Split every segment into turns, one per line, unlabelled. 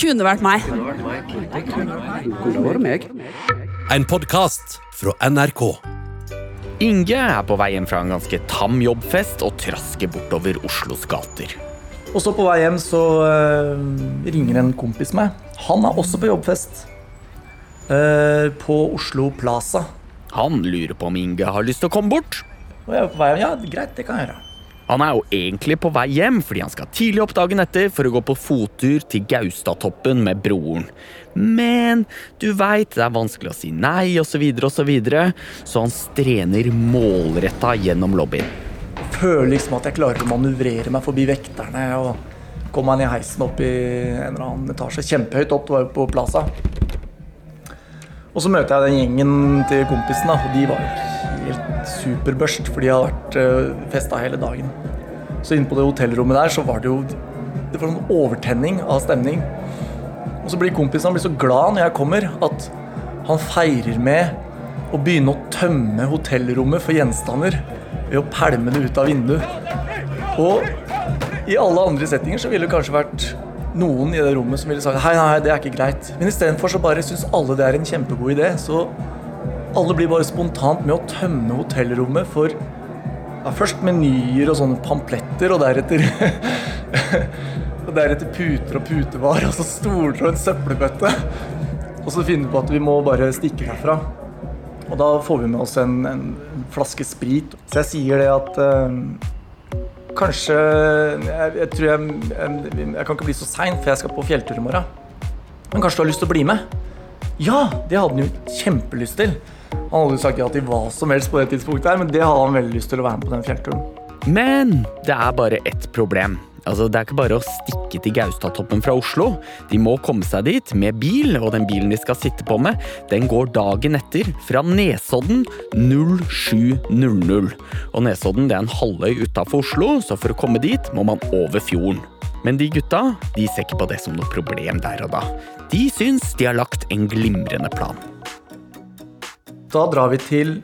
Kunne vært meg.
Kunne vært meg.
En podkast fra NRK.
Inge er på vei hjem fra en ganske tam jobbfest og trasker bortover Oslos gater.
Og så på vei hjem så uh, ringer en kompis meg. Han er også på jobbfest. Uh, på Oslo Plaza.
Han lurer på om Inge har lyst til å komme bort.
Og jeg er på vei hjem. Ja, greit, det kan jeg gjøre.
Han er jo egentlig på vei hjem fordi han skal tidlig opp dagen etter for å gå på fottur til Gaustatoppen med broren. Men du veit, det er vanskelig å si nei osv., så, videre, og så, videre, så han strener målretta gjennom lobbyen.
Jeg Føler liksom at jeg klarer å manøvrere meg forbi vekterne og meg ned i heisen opp i en eller annen etasje. Kjempehøyt opp, det var jo på Plaza. Og så møter jeg den gjengen til kompisen, og de var helt superbørst, for de hadde vært uh, festa hele dagen. Så inne på det hotellrommet der så var det jo Det var en overtenning av stemning. Og så blir kompisen blir så glad når jeg kommer, at han feirer med å begynne å tømme hotellrommet for gjenstander ved å pælme det ut av vinduet. Og i alle andre settinger så ville det kanskje vært noen i det rommet som ville sagt hei, nei, det er ikke greit. Men istedenfor så bare syns alle det er en kjempegod idé. Så alle blir bare spontant med å tømme hotellrommet for ja, først menyer og sånne pampletter, og deretter Og deretter puter og putevar, og så stoler og en søppelbøtte. Og så finner vi på at vi må bare stikke herfra. Og da får vi med oss en, en flaske sprit. Så jeg sier det at eh, Kanskje jeg, jeg tror jeg, jeg, jeg kan ikke bli så sein, for jeg skal på fjelltur i morgen. Men kanskje du har lyst til å bli med? Ja, det hadde han jo kjempelyst til. Han hadde jo sagt ja til hva som helst på det tidspunktet, her, men det hadde han veldig lyst til å være med på den fjellturen.
Men det er bare ett problem. Altså, Det er ikke bare å stikke til Gaustatoppen fra Oslo. De må komme seg dit med bil, og den bilen de skal sitte på med, den går dagen etter fra Nesodden 07.00. Og Nesodden det er en halvøy utafor Oslo, så for å komme dit må man over fjorden. Men de gutta de ser ikke på det som noe problem der og da. De syns de har lagt en glimrende plan.
Da drar vi til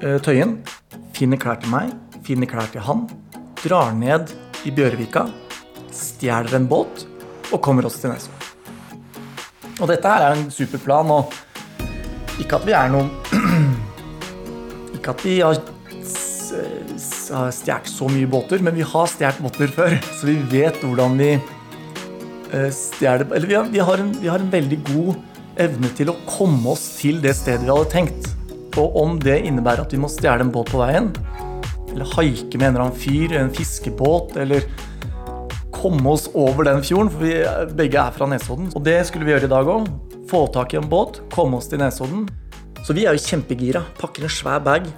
uh, Tøyen, finner klær til meg, finner klær til han, drar ned i Bjørvika, stjeler en båt og kommer oss til Nesodden. Og dette her er en super plan, og ikke at vi er noen Ikke at vi har stjålet så mye båter, men vi har stjålet båter før, så vi vet hvordan vi eh, stjeler Eller vi har, vi, har en, vi har en veldig god evne til å komme oss til det stedet vi hadde tenkt. Og om det innebærer at vi må stjele en båt på veien, eller haike med en eller annen fyr, en fiskebåt, eller komme oss over den fjorden, for vi begge er fra Nesodden. Og det skulle vi gjøre i dag òg. Få tak i en båt, komme oss til Nesodden. Så vi er jo kjempegira. Pakker en svær bag,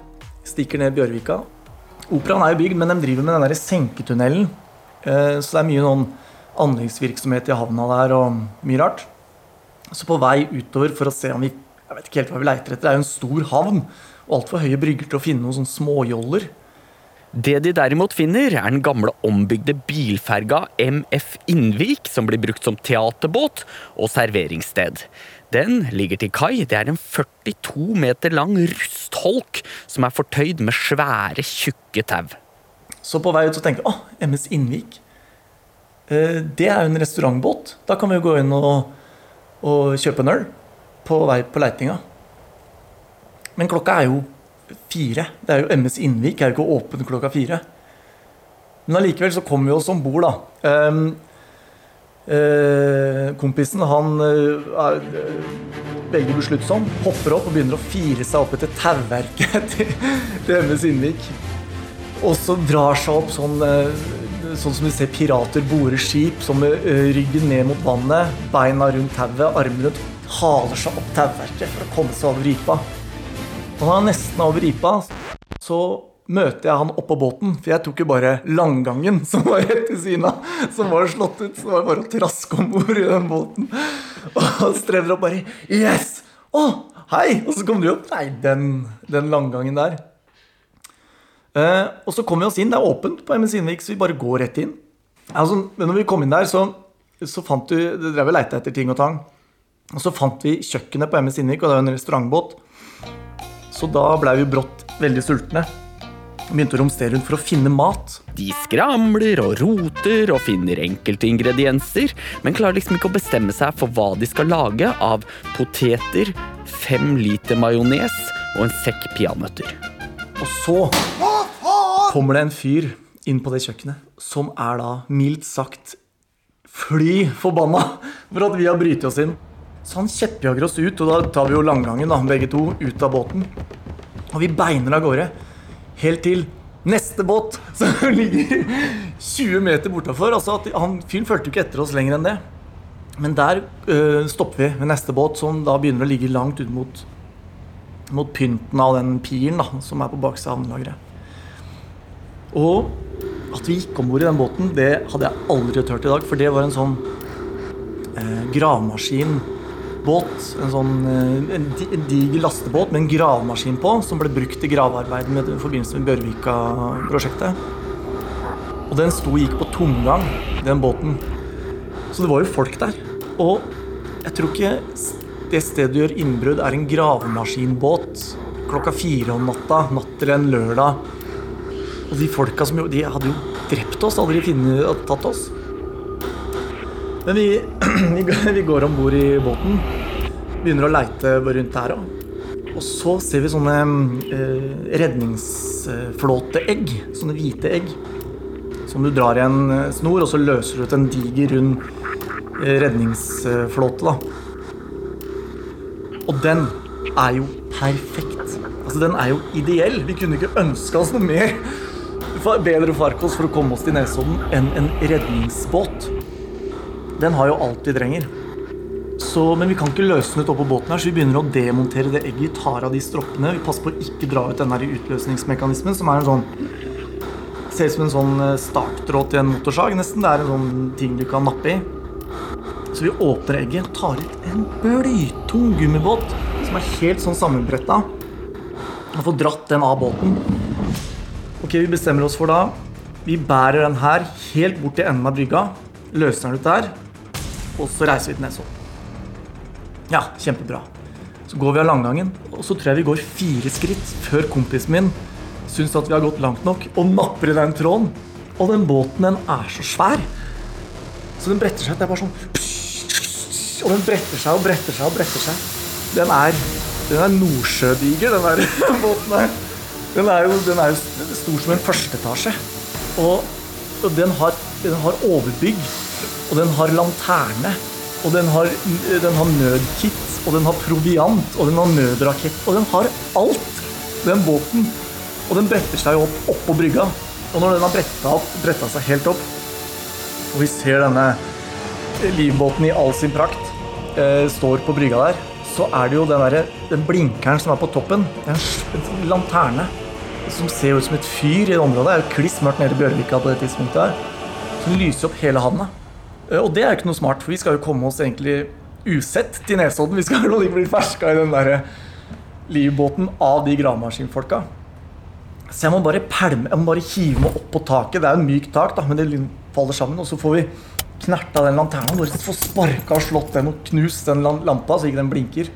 stikker ned Bjørvika. Operaen er jo bygd, men de driver med den der senketunnelen. Eh, Så det er mye noen anleggsvirksomhet i havna der og mye rart. Så på vei utover for å se om vi Jeg vet ikke helt hva vi leiter etter. Det er jo en stor havn og altfor høye brygger til å finne noen sånne småjoller.
Det de derimot finner, er den gamle ombygde bilferga MF Innvik, som blir brukt som teaterbåt og serveringssted. Den ligger til kai. Det er en 42 meter lang rustholk som er fortøyd med svære, tjukke tau.
Så på vei ut så tenker jeg å, MS Innvik. Eh, Det er jo en restaurantbåt. Da kan vi jo gå inn og, og kjøpe en øl på vei på leitinga. Men klokka er jo fire. Det er jo MS Innvik er jo ikke åpen klokka fire. Men allikevel så kommer vi oss om bord, da. Um, uh, kompisen han eh, er eh, veldig besluttsom. Hopper opp og begynner å fire seg opp etter tauverket til, til MS Innvik. Og så drar seg opp sånn, eh, sånn som du ser pirater bore skip, som med eh, ryggen ned mot vannet, beina rundt tauet, armene haler seg opp tauverket for å komme seg over ripa. Og var han nesten er over ripa, så møter jeg han oppå båten, for jeg tok jo bare langgangen som var rett ved siden av, som var slått ut, så det var bare å traske om bord i den båten. Og han strever opp bare Yes! Å, hei! Og så kom du opp. Nei, den, den langgangen der. Eh, og så kom vi oss inn. Det er åpent på MS Innvik, så vi bare går rett inn. Altså, men når vi kom inn der, så, så fant du Det drev og leita etter ting og tang. Og så fant vi kjøkkenet på MS Innvik, og det jo en restaurantbåt. Så da blei vi brått veldig sultne. Begynte å romstere rundt for å finne mat.
De skramler og roter og finner enkelte ingredienser, men klarer liksom ikke å bestemme seg for hva de skal lage av poteter, fem liter majones og en sekk peanøtter.
Og så kommer det en fyr inn på det kjøkkenet som er da mildt sagt fly forbanna for at vi har brytet oss inn. Så han kjeppjager oss ut, og da tar vi jo langgangen, da, begge to, ut av båten. Og vi beiner av gårde. Helt til neste båt, som ligger 20 meter bortafor. Altså han Fyren fulgte jo ikke etter oss lenger enn det. Men der øh, stopper vi ved neste båt, som da begynner å ligge langt ut mot, mot pynten av den piren da, som er på baksida av havnelageret. Og at vi gikk om bord i den båten, det hadde jeg aldri hørt i dag. For det var en sånn eh, gravemaskinbåt. En sånn eh, en diger lastebåt med en gravemaskin på, som ble brukt i gravearbeid med, i forbindelse med Bjørvika-prosjektet. Og den sto og gikk på tomgang, den båten. Så det var jo folk der. Og jeg tror ikke det stedet du gjør innbrudd, er en gravemaskinbåt klokka fire om natta, natt til en lørdag. Og de folka som jo, de hadde jo drept oss, aldri finnet, tatt oss. Men vi, vi går- om bord i båten, begynner å leite rundt der òg. Og så ser vi sånne eh, redningsflåteegg, sånne hvite egg, som du drar i en eh, snor, og så løser du ut en diger, rund eh, redningsflåte. da. Og den er jo perfekt. Altså, den er jo ideell. Vi kunne ikke ønska oss noe mer bedre farkost for å komme oss til Nesodden enn en redningsbåt. Den har jo alt vi trenger. Så, men vi kan ikke løse den ut oppå båten her, så vi begynner å demontere det egget. Vi tar av de stroppene. Vi passer på å ikke dra ut den der utløsningsmekanismen, som er en sånn Ser ut som en sånn eh, starttråd til en motorsag, nesten. Det er en sånn ting du kan nappe i. Så vi åpner egget, tar ut en blytung gummibåt som er helt sånn sammenbretta. Og får dratt den av båten. Ok, Vi bestemmer oss for da Vi bærer den her helt bort til enden av brygga. Løser den ut der. Og så reiser vi til Nesodden. Ja, kjempebra. Så går vi av langgangen, og så tror jeg vi går fire skritt før kompisen min syns at vi har gått langt nok, og napper i den tråden. Og den båten, den er så svær. Så den bretter seg. Det er bare sånn Og den bretter seg og bretter seg og bretter seg. Den er, den er nordsjødiger, den der båten her. Den er jo, den er jo stor som en førsteetasje. Og, og den, har, den har overbygg, og den har lanterne, og den har, den har nødkit, og den har proviant, og den har nødrakett, og den har alt, den båten. Og den bretter seg opp oppå brygga. Og når den har bretta, opp, bretta seg helt opp, og vi ser denne livbåten i all sin prakt eh, står på brygga der, så er det jo den, der, den blinkeren som er på toppen. En en lanterne som ser ut som et fyr i det området. Det er jo kliss mørkt nede i Bjørvika på det tidspunktet her. Som lyser opp hele havna. Eh, Og det er jo ikke noe smart, for vi skal jo komme oss egentlig usett til Nesodden. Vi skal jo ikke bli ferska i den derre livbåten av de gravemaskinfolka. Så jeg må bare pælme, jeg må bare hive meg opp på taket. Det er jo en myk tak, da, men det faller sammen. Og så får vi knerta den lanterna. Bare få sparka og slått den og knust den lampa så ikke den blinker.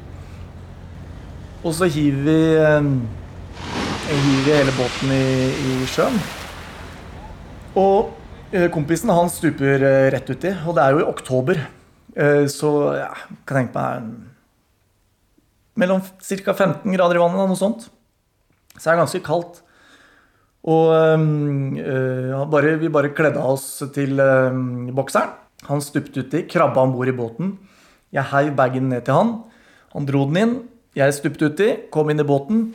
Og så hiver vi, eh, hiver hele båten i, i sjøen. Og eh, kompisen han stuper eh, rett uti, og det er jo i oktober. Eh, Så ja, kan tenke meg mellom ca. 15 grader i vannet, noe sånt. Så det er ganske kaldt. Og øh, bare, vi bare kledde av oss til øhm, bokseren. Han stupte uti, krabba om bord i båten. Jeg heiv bagen ned til han. Han dro den inn. Jeg stupte uti, kom inn i båten.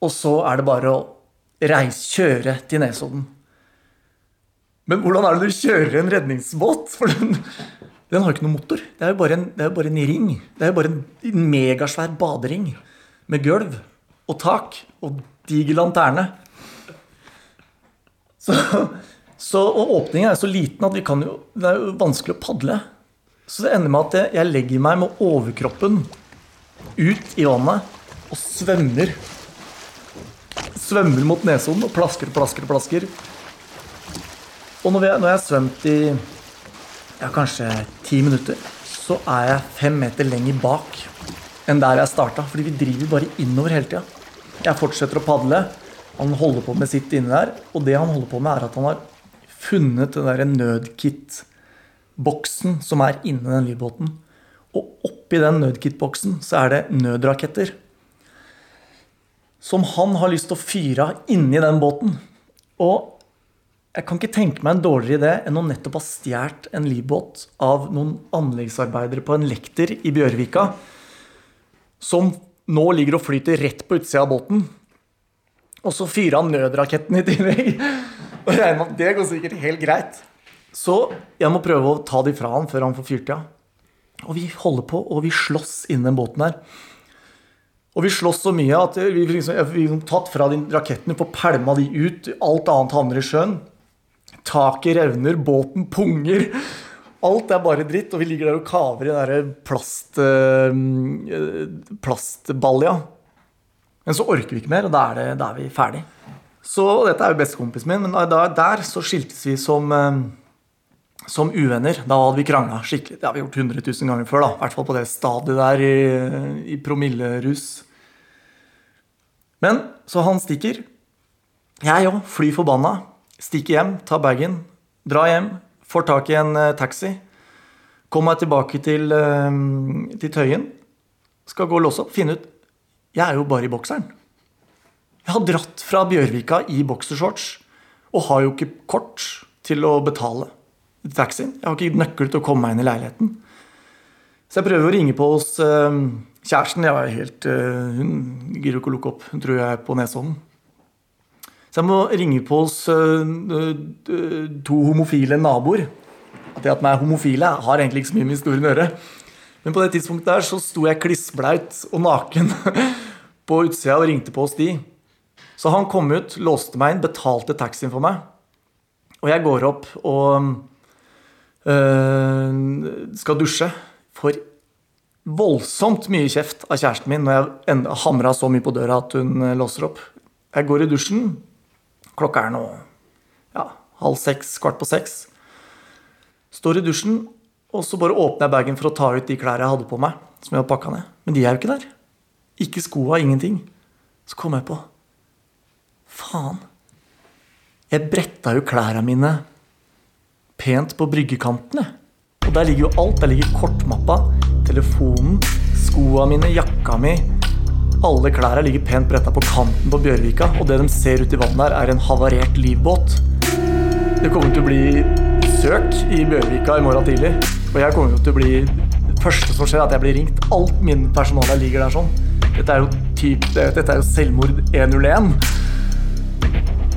Og så er det bare å reise, kjøre til Nesodden. Men hvordan er det du kjører en redningsbåt? For den, den har jo ikke noen motor. Det er jo bare en, det bare en ring. Det er jo bare en megasvær badering med gulv og tak og diger lanterne. Så, så, og åpningen er så liten at kan jo, det er jo vanskelig å padle. Så det ender med at jeg, jeg legger meg med overkroppen ut i vannet og svømmer. Svømmer mot Nesodden og plasker og plasker og plasker. Og når, vi, når jeg har svømt i ja, kanskje ti minutter, så er jeg fem meter lenger bak enn der jeg starta. Fordi vi driver bare innover hele tida. Jeg fortsetter å padle. Han holder på med sitt inne der, og det han holder på med, er at han har funnet den derre nødkit-boksen som er inni den livbåten. Og oppi den nødkit-boksen så er det nødraketter. Som han har lyst til å fyre av inni den båten. Og jeg kan ikke tenke meg en dårligere idé enn å nettopp ha stjålet en livbåt av noen anleggsarbeidere på en lekter i Bjørvika, som nå ligger og flyter rett på utsida av båten. Og så fyrer han nødraketten i tillegg. Og regner med at det går sikkert helt greit. Så jeg må prøve å ta de fra han før han får fyrt av. Og vi holder på, og vi slåss inni den båten her. Og vi slåss så mye at vi liksom, liksom tatt fra de rakettene, får pælma de ut. Alt annet havner i sjøen. Taket revner, båten punger. Alt er bare dritt, og vi ligger der og kaver i den plast, øh, plastbalja. Men så orker vi ikke mer, og da er, det, da er vi ferdig. Så dette er jo bestekompisen min, men da, der så skiltes vi som, øh, som uvenner. Da hadde vi krangla skikkelig. Det har vi gjort 100 000 ganger før, da. I hvert fall på det stadiet der i, i promillerus. Men så han stikker. Jeg òg, fly forbanna. Stikker hjem, ta bagen, dra hjem, får tak i en taxi. Kommer meg tilbake til, til Tøyen. Skal gå og låse opp, finne ut Jeg er jo bare i bokseren. Jeg har dratt fra Bjørvika i boksershorts og har jo ikke kort til å betale taxien. Jeg har ikke nøkkel til å komme meg inn i leiligheten. Så jeg prøver å ringe på hos kjæresten. Jeg var helt, hun gidder ikke å lukke opp. Hun tror jeg er på Nesodden. Så jeg må ringe på hos to homofile naboer. At det at de er homofile, har egentlig ikke så mye med historien å gjøre. Men på det tidspunktet der så sto jeg klissblaut og naken på utsida og ringte på hos de. Så han kom ut, låste meg inn, betalte taxien for meg. Og jeg går opp og øh, skal dusje. Får voldsomt mye kjeft av kjæresten min når jeg hamra så mye på døra at hun låser opp. Jeg går i dusjen. Klokka er nå ja, halv seks, kvart på seks. Står i dusjen, og så bare åpner jeg bagen for å ta ut de klærne jeg hadde på meg. som jeg hadde pakka ned. Men de er jo ikke der. Ikke skoa, ingenting. Så kom jeg på Faen. Jeg bretta jo klærne mine pent på bryggekantene. Og der ligger jo alt. Der ligger kortmappa, telefonen, skoa mine, jakka mi. Alle klærne ligger pent bretta på kanten på Bjørvika, og det de ser uti vannet her, er en havarert livbåt. Det kommer til å bli søk i Bjørvika i morgen tidlig. Og jeg kommer til å bli Det første som skjer, er at jeg blir ringt. Alt min personale ligger der sånn. Dette er jo, typ, dette er jo selvmord 101.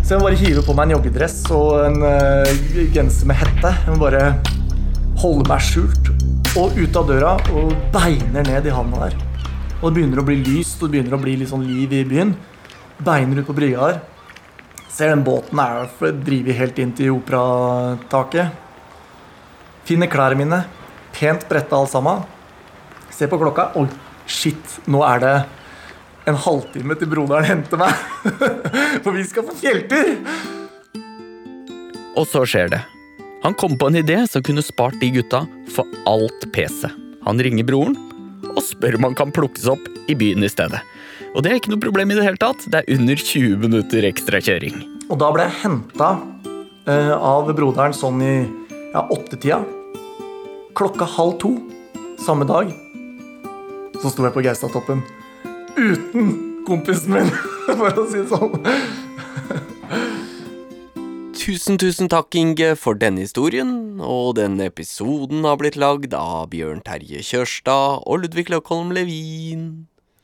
Så jeg må bare hive på meg en joggedress og en uh, genser med hette. Jeg må bare holde meg skjult og ut av døra og beiner ned i havna der. Og det begynner å bli lyst og det begynner å bli litt sånn liv i byen. Beiner ut på brygga her. Ser den båten er driver helt inn til operataket. Finner klærne mine. Pent bretta alt sammen. Ser på klokka. Oi, shit, nå er det en halvtime til broderen henter meg. For vi skal på fjelltur!
Og så skjer det. Han kom på en idé som kunne spart de gutta for alt PC. Han ringer broren og spør om han kan plukkes opp i byen i stedet. Og det er ikke noe problem i det hele tatt. Det er under 20 minutter ekstra kjøring.
Og da ble jeg henta uh, av broderen sånn i ja, åttetida. Klokka halv to samme dag. Så sto jeg på Geistatoppen uten kompisen min, for å si det sånn.
Tusen, tusen takk, Inge, for denne historien, og denne episoden har blitt lagd av Bjørn Terje Kjørstad og Ludvig Løkholm Levin.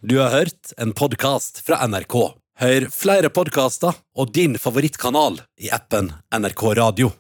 Du har hørt en podkast fra NRK. Hør flere podkaster og din favorittkanal i appen NRK Radio.